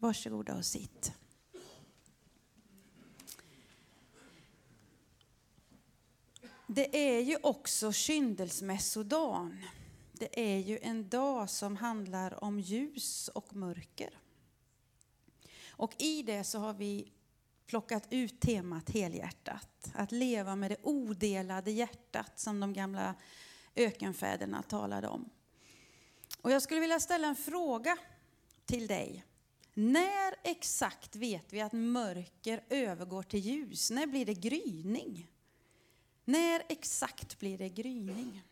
Varsågoda och sitt. Det är ju också kyndelsmässodagen. Det är ju en dag som handlar om ljus och mörker. Och i det så har vi plockat ut temat helhjärtat. Att leva med det odelade hjärtat som de gamla ökenfäderna talade om. Och jag skulle vilja ställa en fråga till dig. När exakt vet vi att mörker övergår till ljus? När blir det gryning? När exakt blir det gryning?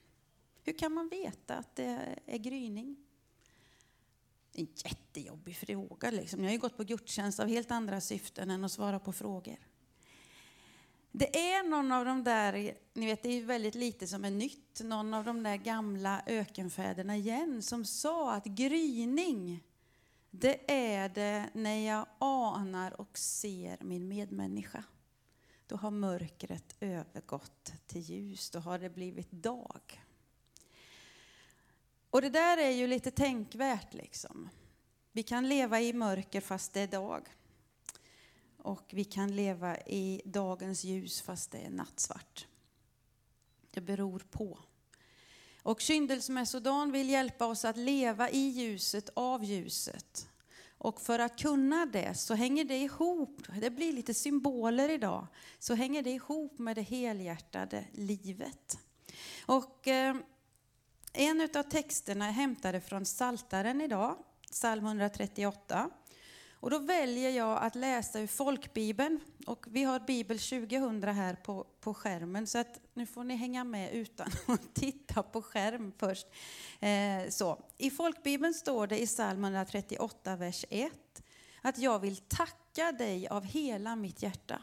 Hur kan man veta att det är gryning? En jättejobbig fråga. Liksom. Jag har ju gått på gudstjänst av helt andra syften än att svara på frågor. Det är någon av de där, ni vet det är väldigt lite som är nytt, någon av de där gamla ökenfäderna igen som sa att gryning, det är det när jag anar och ser min medmänniska. Då har mörkret övergått till ljus, då har det blivit dag. Och det där är ju lite tänkvärt liksom. Vi kan leva i mörker fast det är dag. Och vi kan leva i dagens ljus fast det är nattsvart. Det beror på. Och kyndelsmässodagen vill hjälpa oss att leva i ljuset av ljuset. Och för att kunna det så hänger det ihop, det blir lite symboler idag, så hänger det ihop med det helhjärtade livet. Och eh, en av texterna är hämtade från Saltaren idag, psalm 138. Och då väljer jag att läsa ur folkbibeln. Och vi har Bibel 2000 här på, på skärmen, så att nu får ni hänga med utan att titta på skärm först. Eh, så. I folkbibeln står det i psalm 138, vers 1, att jag vill tacka dig av hela mitt hjärta.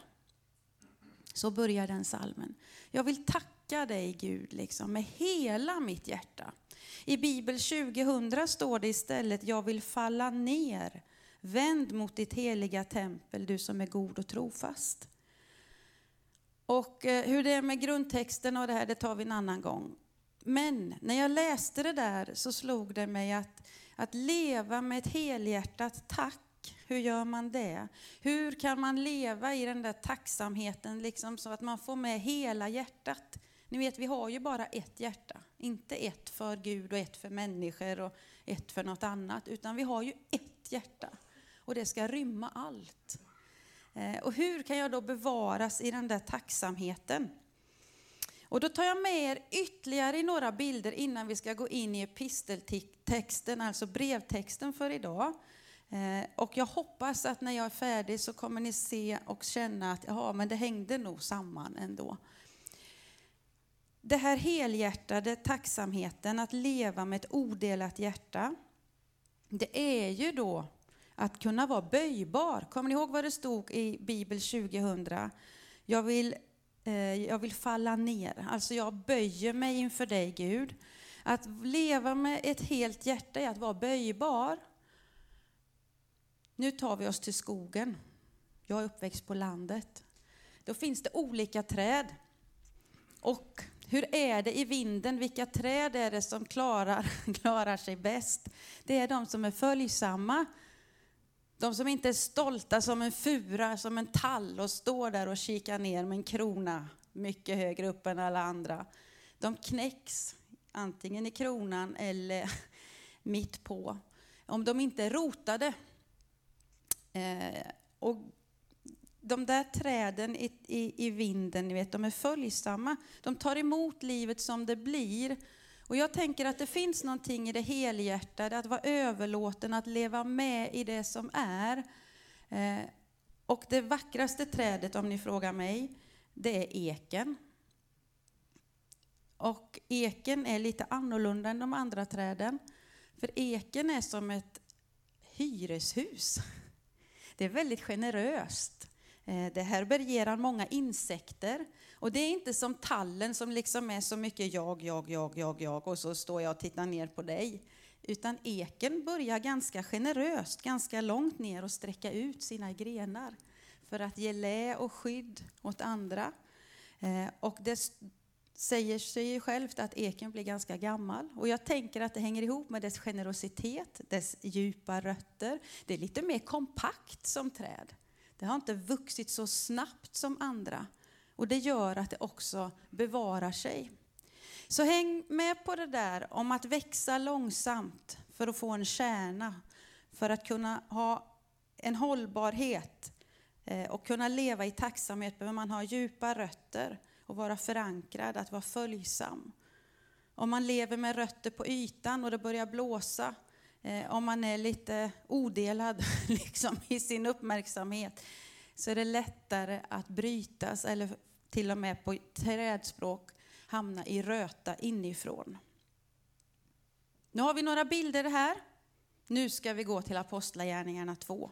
Så börjar den salmen. Jag vill tacka dig Gud liksom, med hela mitt hjärta. I Bibel 2000 står det istället, jag vill falla ner Vänd mot ditt heliga tempel, du som är god och trofast. Och eh, hur det är med grundtexten och det här, det tar vi en annan gång. Men när jag läste det där så slog det mig att, att leva med ett helhjärtat tack, hur gör man det? Hur kan man leva i den där tacksamheten liksom så att man får med hela hjärtat? Ni vet, vi har ju bara ett hjärta. Inte ett för Gud och ett för människor och ett för något annat, utan vi har ju ett hjärta och det ska rymma allt. Eh, och hur kan jag då bevaras i den där tacksamheten? Och då tar jag med er ytterligare några bilder innan vi ska gå in i episteltexten, alltså brevtexten för idag. Eh, och jag hoppas att när jag är färdig så kommer ni se och känna att ja, men det hängde nog samman ändå. Det här helhjärtade tacksamheten, att leva med ett odelat hjärta, det är ju då att kunna vara böjbar. Kommer ni ihåg vad det stod i Bibel 2000? Jag vill, eh, jag vill falla ner, alltså jag böjer mig inför dig Gud. Att leva med ett helt hjärta är att vara böjbar. Nu tar vi oss till skogen. Jag är uppväxt på landet. Då finns det olika träd. Och hur är det i vinden? Vilka träd är det som klarar, klarar sig bäst? Det är de som är följsamma de som inte är stolta som en fura, som en tall och står där och kikar ner med en krona mycket högre upp än alla andra. De knäcks antingen i kronan eller mitt på. Om de inte är rotade. Eh, och de där träden i, i, i vinden, ni vet, de är följsamma. De tar emot livet som det blir och jag tänker att det finns någonting i det helhjärtade, att vara överlåten, att leva med i det som är. Eh, och det vackraste trädet, om ni frågar mig, det är eken. Och eken är lite annorlunda än de andra träden. För eken är som ett hyreshus. Det är väldigt generöst. Eh, det härbärgerar många insekter. Och det är inte som tallen som liksom är så mycket jag, jag, jag, jag, jag och så står jag och tittar ner på dig. Utan eken börjar ganska generöst, ganska långt ner och sträcka ut sina grenar för att ge lä och skydd åt andra. Eh, och det säger sig självt att eken blir ganska gammal. Och jag tänker att det hänger ihop med dess generositet, dess djupa rötter. Det är lite mer kompakt som träd. Det har inte vuxit så snabbt som andra. Och det gör att det också bevarar sig. Så häng med på det där om att växa långsamt för att få en kärna, för att kunna ha en hållbarhet eh, och kunna leva i tacksamhet behöver man ha djupa rötter och vara förankrad, att vara följsam. Om man lever med rötter på ytan och det börjar blåsa, eh, om man är lite odelad liksom, i sin uppmärksamhet, så är det lättare att brytas eller till och med på trädspråk hamna i röta inifrån. Nu har vi några bilder här. Nu ska vi gå till Apostlagärningarna 2.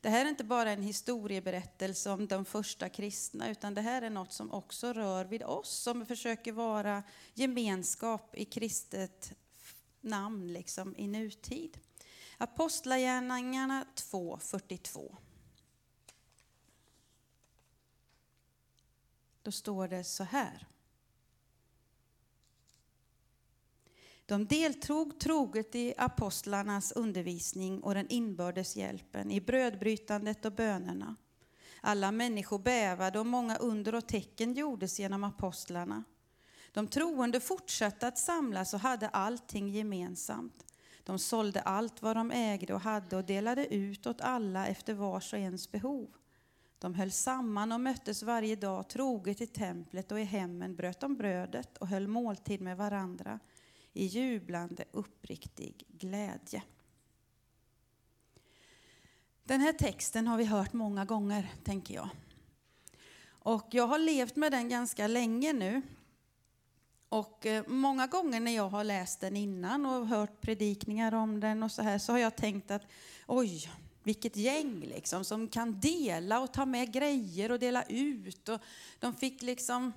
Det här är inte bara en historieberättelse om de första kristna, utan det här är något som också rör vid oss, som försöker vara gemenskap i kristet namn liksom, i nutid. Apostlagärningarna 2.42. Då står det så här. De deltog troget i apostlarnas undervisning och den inbördes hjälpen, i brödbrytandet och bönerna. Alla människor bävade och många under och tecken gjordes genom apostlarna. De troende fortsatte att samlas och hade allting gemensamt. De sålde allt vad de ägde och hade och delade ut åt alla efter vars och ens behov. De höll samman och möttes varje dag troget i templet och i hemmen bröt de brödet och höll måltid med varandra i jublande uppriktig glädje. Den här texten har vi hört många gånger, tänker jag. Och jag har levt med den ganska länge nu. Och eh, många gånger när jag har läst den innan och hört predikningar om den och så här så har jag tänkt att oj, vilket gäng liksom som kan dela och ta med grejer och dela ut. Och de fick liksom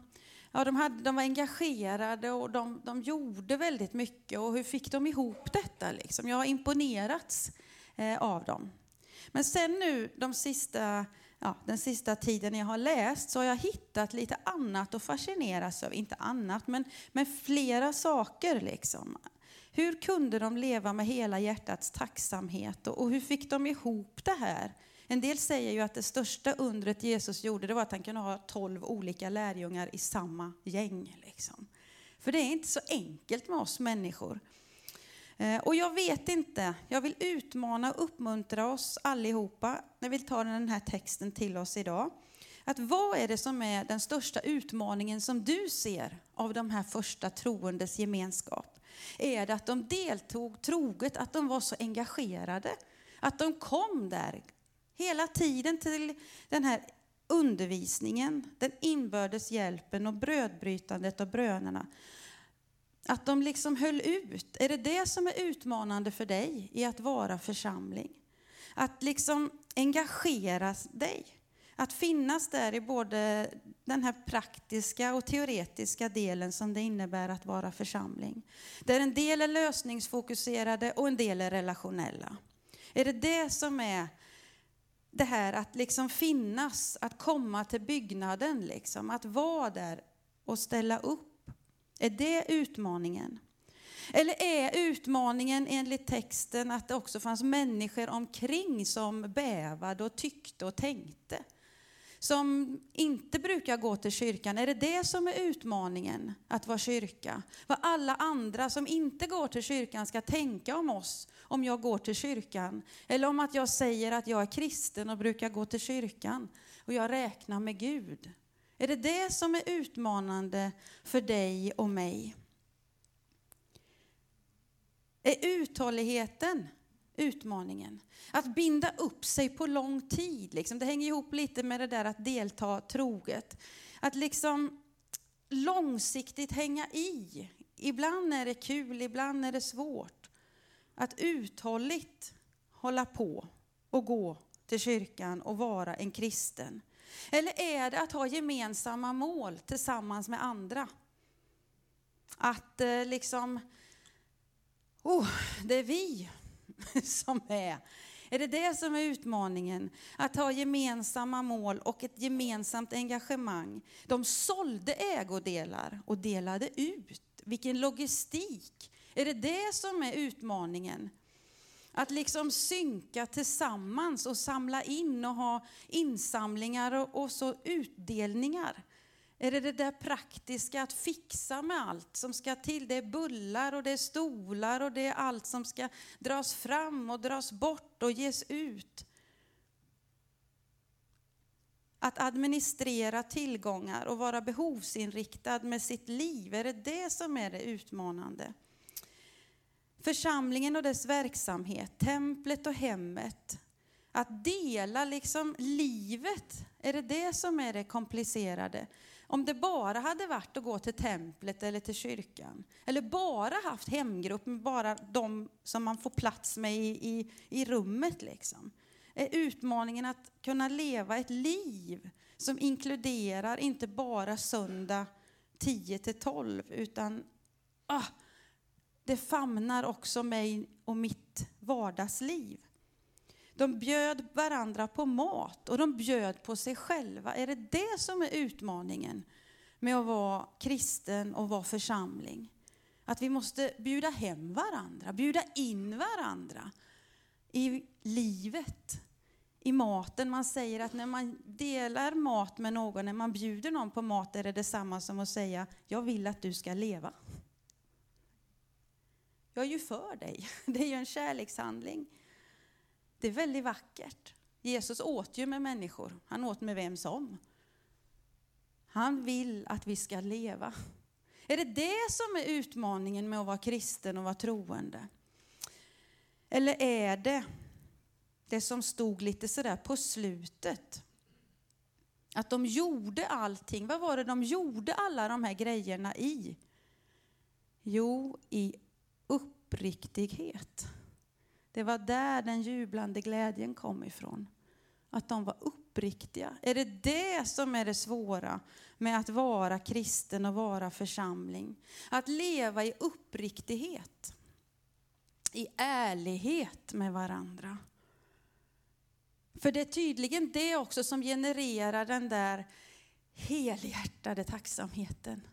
ja, de, hade, de var engagerade och de, de gjorde väldigt mycket. Och hur fick de ihop detta? Liksom? Jag har imponerats eh, av dem. Men sen nu de sista, ja, den sista tiden jag har läst så har jag hittat lite annat att fascineras av. Inte annat, men, men flera saker. Liksom. Hur kunde de leva med hela hjärtats tacksamhet och, och hur fick de ihop det här? En del säger ju att det största undret Jesus gjorde det var att han kunde ha tolv olika lärjungar i samma gäng. Liksom. För det är inte så enkelt med oss människor. Eh, och jag vet inte, jag vill utmana och uppmuntra oss allihopa, jag vill ta den här texten till oss idag. Att vad är det som är den största utmaningen som du ser av de här första troendes gemenskap? Är det att de deltog troget, att de var så engagerade? Att de kom där Hela tiden till den här undervisningen, den inbördes hjälpen och brödbrytandet och brönerna. Att de liksom höll ut. Är det det som är utmanande för dig i att vara församling? Att liksom engagera dig. Att finnas där i både den här praktiska och teoretiska delen som det innebär att vara församling. Där en del är lösningsfokuserade och en del är relationella. Är det det som är det här att liksom finnas, att komma till byggnaden, liksom, att vara där och ställa upp. Är det utmaningen? Eller är utmaningen enligt texten att det också fanns människor omkring som bävade och tyckte och tänkte? Som inte brukar gå till kyrkan, är det det som är utmaningen att vara kyrka? Vad alla andra som inte går till kyrkan ska tänka om oss om jag går till kyrkan. Eller om att jag säger att jag är kristen och brukar gå till kyrkan och jag räknar med Gud. Är det det som är utmanande för dig och mig? Är uthålligheten utmaningen? Att binda upp sig på lång tid, liksom. det hänger ihop lite med det där att delta troget. Att liksom långsiktigt hänga i. Ibland är det kul, ibland är det svårt. Att uthålligt hålla på och gå till kyrkan och vara en kristen? Eller är det att ha gemensamma mål tillsammans med andra? Att eh, liksom, oh, det är vi som är. Är det det som är utmaningen? Att ha gemensamma mål och ett gemensamt engagemang. De sålde ägodelar och delade ut. Vilken logistik! Är det det som är utmaningen? Att liksom synka tillsammans och samla in och ha insamlingar och, och så utdelningar. Är det det där praktiska, att fixa med allt som ska till? Det är bullar och det är stolar och det är allt som ska dras fram och dras bort och ges ut. Att administrera tillgångar och vara behovsinriktad med sitt liv, är det det som är det utmanande? Församlingen och dess verksamhet, templet och hemmet, att dela liksom livet, är det det som är det komplicerade? Om det bara hade varit att gå till templet eller till kyrkan, eller bara haft hemgrupp med bara de som man får plats med i, i, i rummet, liksom, är utmaningen att kunna leva ett liv som inkluderar inte bara söndag 10 till 12, utan ah, det famnar också mig och mitt vardagsliv. De bjöd varandra på mat och de bjöd på sig själva. Är det det som är utmaningen med att vara kristen och vara församling? Att vi måste bjuda hem varandra, bjuda in varandra i livet, i maten. Man säger att när man delar mat med någon, när man bjuder någon på mat, är det detsamma som att säga, jag vill att du ska leva. Jag är ju för dig. Det är ju en kärlekshandling. Det är väldigt vackert. Jesus åt ju med människor. Han åt med vem som. Han vill att vi ska leva. Är det det som är utmaningen med att vara kristen och vara troende? Eller är det det som stod lite sådär på slutet? Att de gjorde allting. Vad var det de gjorde alla de här grejerna i? Jo, i uppriktighet. Det var där den jublande glädjen kom ifrån. Att de var uppriktiga. Är det det som är det svåra med att vara kristen och vara församling? Att leva i uppriktighet. I ärlighet med varandra. För det är tydligen det också som genererar den där helhjärtade tacksamheten.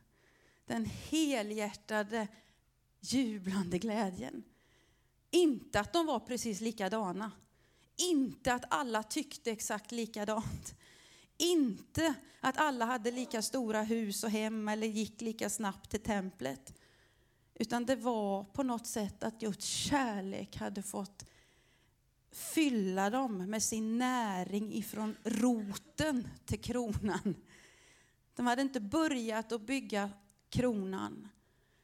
Den helhjärtade jublande glädjen. Inte att de var precis likadana. Inte att alla tyckte exakt likadant. Inte att alla hade lika stora hus och hem eller gick lika snabbt till templet. Utan det var på något sätt att just kärlek hade fått fylla dem med sin näring ifrån roten till kronan. De hade inte börjat att bygga kronan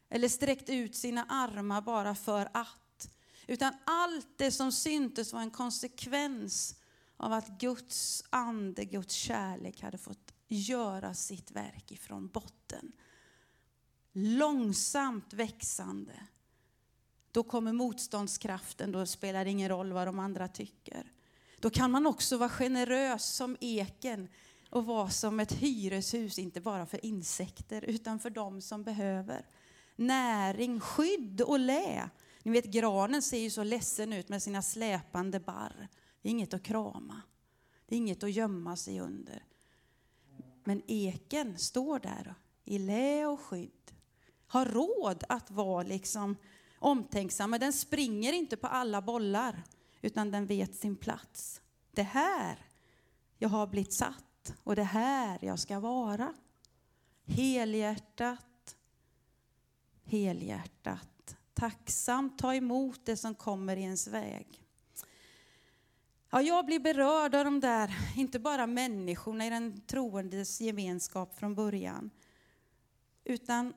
eller sträckt ut sina armar bara för att. Utan allt det som syntes var en konsekvens av att Guds ande, Guds kärlek hade fått göra sitt verk ifrån botten. Långsamt växande. Då kommer motståndskraften, då spelar det ingen roll vad de andra tycker. Då kan man också vara generös som eken och vara som ett hyreshus, inte bara för insekter utan för dem som behöver näring, skydd och lä. Ni vet granen ser ju så ledsen ut med sina släpande barr. Det är inget att krama. Det är inget att gömma sig under. Men eken står där i lä och skydd. Har råd att vara liksom omtänksam. Men den springer inte på alla bollar, utan den vet sin plats. Det här jag har blivit satt och det här jag ska vara. Helhjärtat helhjärtat, tacksamt ta emot det som kommer i ens väg. Ja, jag blir berörd av de där, inte bara människorna i den troendes gemenskap från början, utan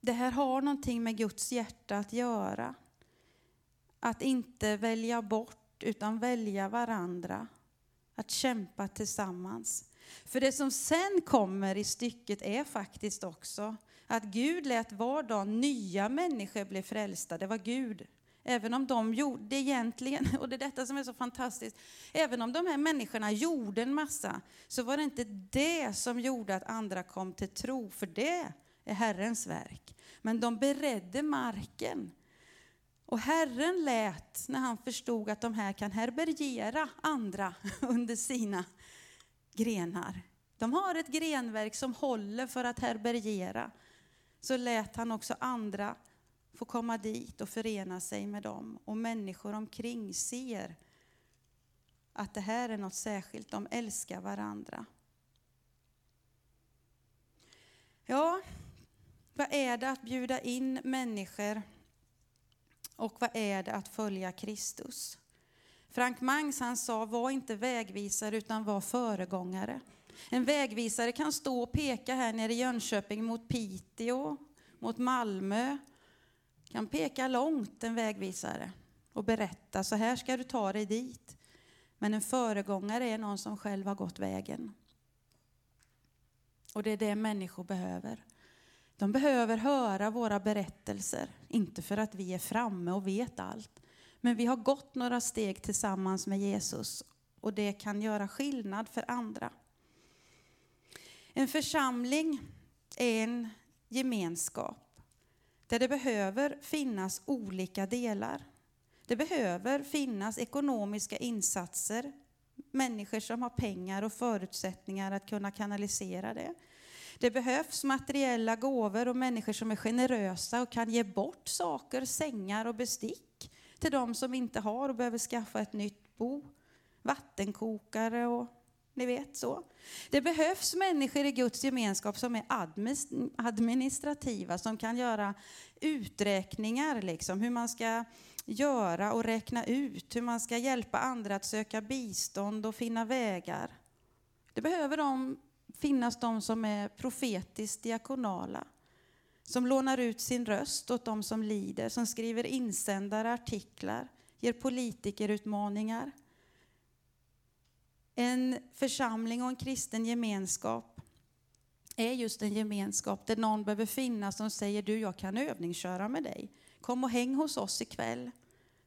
det här har någonting med Guds hjärta att göra. Att inte välja bort, utan välja varandra. Att kämpa tillsammans. För det som sen kommer i stycket är faktiskt också att Gud lät var dag nya människor bli frälsta. Det var Gud. Även om de gjorde det egentligen, och det är detta som är så fantastiskt, även om de här människorna gjorde en massa, så var det inte det som gjorde att andra kom till tro, för det är Herrens verk. Men de beredde marken. Och Herren lät, när han förstod att de här kan herbergera andra under sina grenar. De har ett grenverk som håller för att herbergera. Så lät han också andra få komma dit och förena sig med dem. Och människor omkring ser att det här är något särskilt. De älskar varandra. Ja, vad är det att bjuda in människor och vad är det att följa Kristus? Frank Mangs han sa, var inte vägvisare utan var föregångare. En vägvisare kan stå och peka här nere i Jönköping mot Piteå, mot Malmö. Kan peka långt en vägvisare och berätta, så här ska du ta dig dit. Men en föregångare är någon som själv har gått vägen. Och det är det människor behöver. De behöver höra våra berättelser, inte för att vi är framme och vet allt. Men vi har gått några steg tillsammans med Jesus och det kan göra skillnad för andra. En församling är en gemenskap där det behöver finnas olika delar. Det behöver finnas ekonomiska insatser, människor som har pengar och förutsättningar att kunna kanalisera det. Det behövs materiella gåvor och människor som är generösa och kan ge bort saker, sängar och bestick till de som inte har och behöver skaffa ett nytt bo. Vattenkokare och ni vet så. Det behövs människor i Guds gemenskap som är administrativa, som kan göra uträkningar, liksom, hur man ska göra och räkna ut, hur man ska hjälpa andra att söka bistånd och finna vägar. Det behöver de, finnas de som är profetiskt diakonala, som lånar ut sin röst åt de som lider, som skriver insändare, artiklar, ger politikerutmaningar. En församling och en kristen gemenskap är just en gemenskap där någon behöver finnas som säger du, jag kan övningsköra med dig. Kom och häng hos oss ikväll.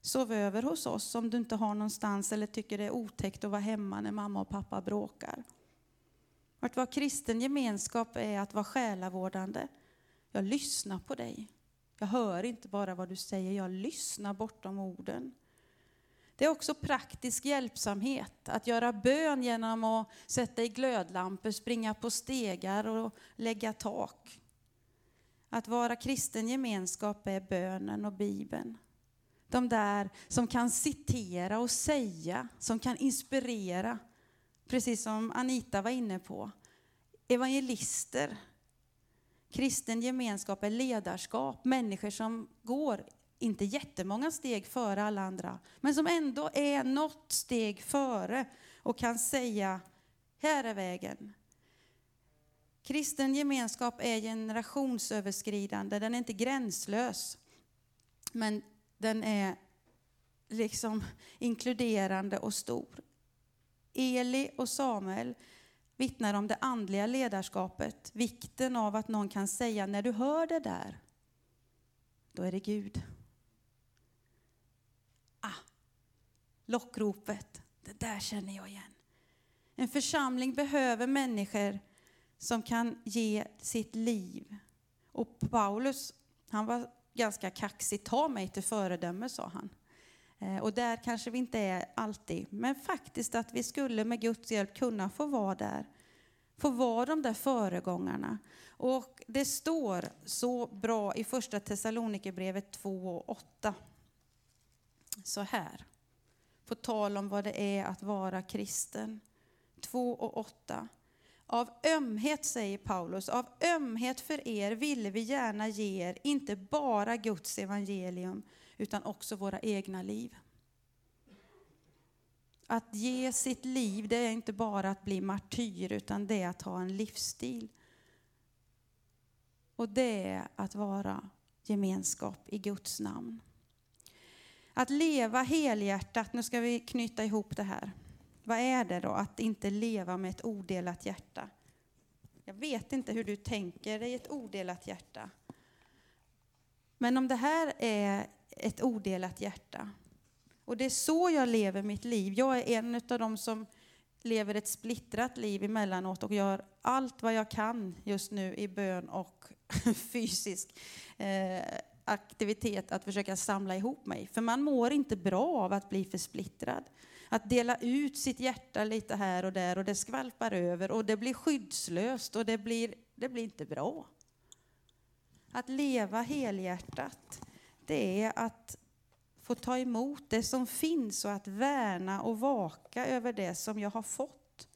Sov över hos oss om du inte har någonstans eller tycker det är otäckt att vara hemma när mamma och pappa bråkar. Att vara kristen gemenskap är att vara själavårdande. Jag lyssnar på dig. Jag hör inte bara vad du säger, jag lyssnar bortom orden. Det är också praktisk hjälpsamhet, att göra bön genom att sätta i glödlampor, springa på stegar och lägga tak. Att vara kristen gemenskap är bönen och Bibeln. De där som kan citera och säga, som kan inspirera. Precis som Anita var inne på. Evangelister. Kristen gemenskap är ledarskap, människor som går inte jättemånga steg före alla andra, men som ändå är något steg före och kan säga, här är vägen. Kristen gemenskap är generationsöverskridande, den är inte gränslös. Men den är liksom inkluderande och stor. Eli och Samuel vittnar om det andliga ledarskapet, vikten av att någon kan säga när du hör det där, då är det Gud. Lockropet, det där känner jag igen. En församling behöver människor som kan ge sitt liv. Och Paulus, han var ganska kaxig. Ta mig till föredöme, sa han. Eh, och där kanske vi inte är alltid, men faktiskt att vi skulle med Guds hjälp kunna få vara där. Få vara de där föregångarna. Och det står så bra i första Thessalonikerbrevet 2 och 8. Så här, på tal om vad det är att vara kristen. 2 och 8. Av ömhet, säger Paulus, av ömhet för er ville vi gärna ge er inte bara Guds evangelium utan också våra egna liv. Att ge sitt liv, det är inte bara att bli martyr utan det är att ha en livsstil. Och det är att vara gemenskap i Guds namn. Att leva helhjärtat, nu ska vi knyta ihop det här. Vad är det då att inte leva med ett odelat hjärta? Jag vet inte hur du tänker dig ett odelat hjärta. Men om det här är ett odelat hjärta, och det är så jag lever mitt liv. Jag är en av dem som lever ett splittrat liv emellanåt och gör allt vad jag kan just nu i bön och fysisk eh, aktivitet att försöka samla ihop mig. För man mår inte bra av att bli för splittrad. Att dela ut sitt hjärta lite här och där och det skvalpar över och det blir skyddslöst och det blir, det blir inte bra. Att leva helhjärtat, det är att få ta emot det som finns och att värna och vaka över det som jag har fått.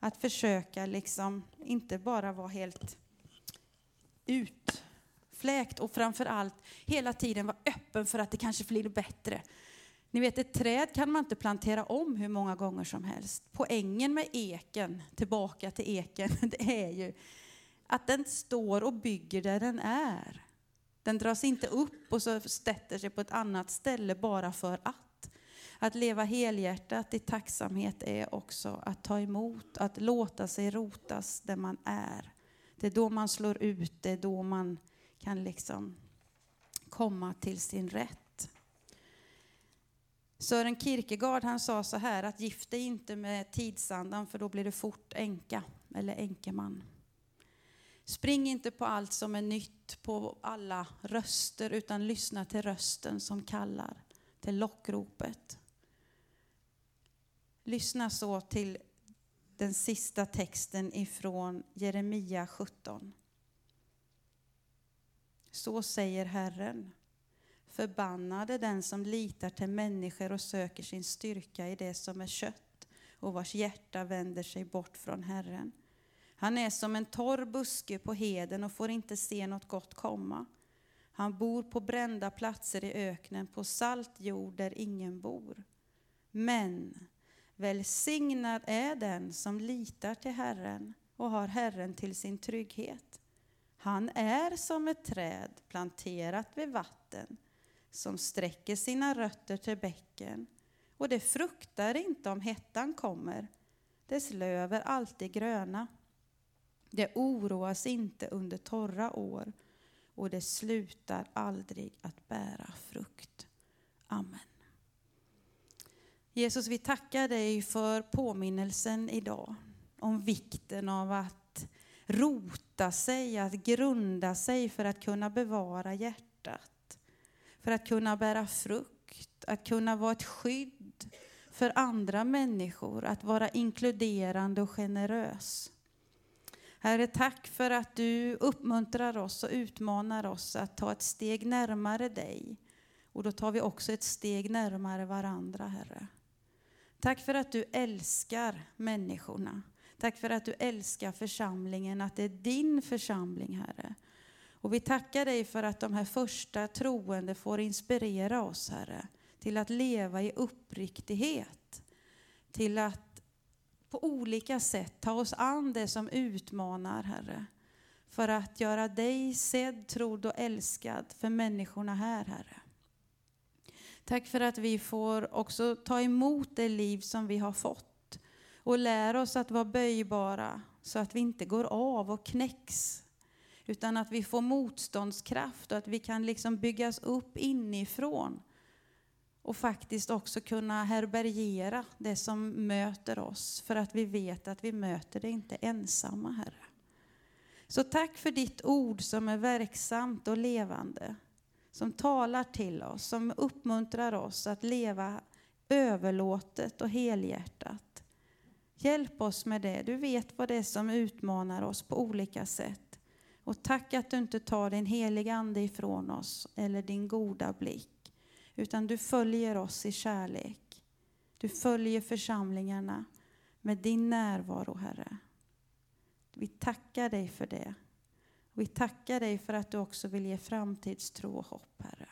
Att försöka liksom inte bara vara helt ut, fläkt och framför allt hela tiden vara öppen för att det kanske blir bättre. Ni vet, ett träd kan man inte plantera om hur många gånger som helst. Poängen med eken, tillbaka till eken, det är ju att den står och bygger där den är. Den dras inte upp och så sätter sig på ett annat ställe bara för att. Att leva helhjärtat i tacksamhet är också att ta emot, att låta sig rotas där man är. Det är då man slår ut, det är då man kan liksom komma till sin rätt. Sören Kierkegaard han sa så här att gift dig inte med tidsandan för då blir du fort änka eller änkeman. Spring inte på allt som är nytt, på alla röster, utan lyssna till rösten som kallar, till lockropet. Lyssna så till den sista texten ifrån Jeremia 17. Så säger Herren. Förbannade den som litar till människor och söker sin styrka i det som är kött och vars hjärta vänder sig bort från Herren. Han är som en torr buske på heden och får inte se något gott komma. Han bor på brända platser i öknen, på salt jord där ingen bor. Men välsignad är den som litar till Herren och har Herren till sin trygghet. Han är som ett träd planterat vid vatten som sträcker sina rötter till bäcken och det fruktar inte om hettan kommer. Dess löv är alltid gröna det oroas inte under torra år och det slutar aldrig att bära frukt. Amen. Jesus, vi tackar dig för påminnelsen idag om vikten av att rota sig, att grunda sig för att kunna bevara hjärtat, för att kunna bära frukt, att kunna vara ett skydd för andra människor, att vara inkluderande och generös. Herre, tack för att du uppmuntrar oss och utmanar oss att ta ett steg närmare dig. Och då tar vi också ett steg närmare varandra, Herre. Tack för att du älskar människorna. Tack för att du älskar församlingen, att det är din församling, Herre. Och vi tackar dig för att de här första troende får inspirera oss, Herre, till att leva i uppriktighet. Till att på olika sätt ta oss an det som utmanar, Herre. För att göra dig sedd, trodd och älskad för människorna här, Herre. Tack för att vi får också ta emot det liv som vi har fått och lär oss att vara böjbara så att vi inte går av och knäcks utan att vi får motståndskraft och att vi kan liksom byggas upp inifrån och faktiskt också kunna härbärgera det som möter oss för att vi vet att vi möter det inte ensamma, Herre. Så tack för ditt ord som är verksamt och levande, som talar till oss, som uppmuntrar oss att leva överlåtet och helhjärtat. Hjälp oss med det. Du vet vad det är som utmanar oss på olika sätt. Och tack att du inte tar din heliga Ande ifrån oss eller din goda blick utan du följer oss i kärlek. Du följer församlingarna med din närvaro, Herre. Vi tackar dig för det. Vi tackar dig för att du också vill ge framtidstro och hopp, Herre.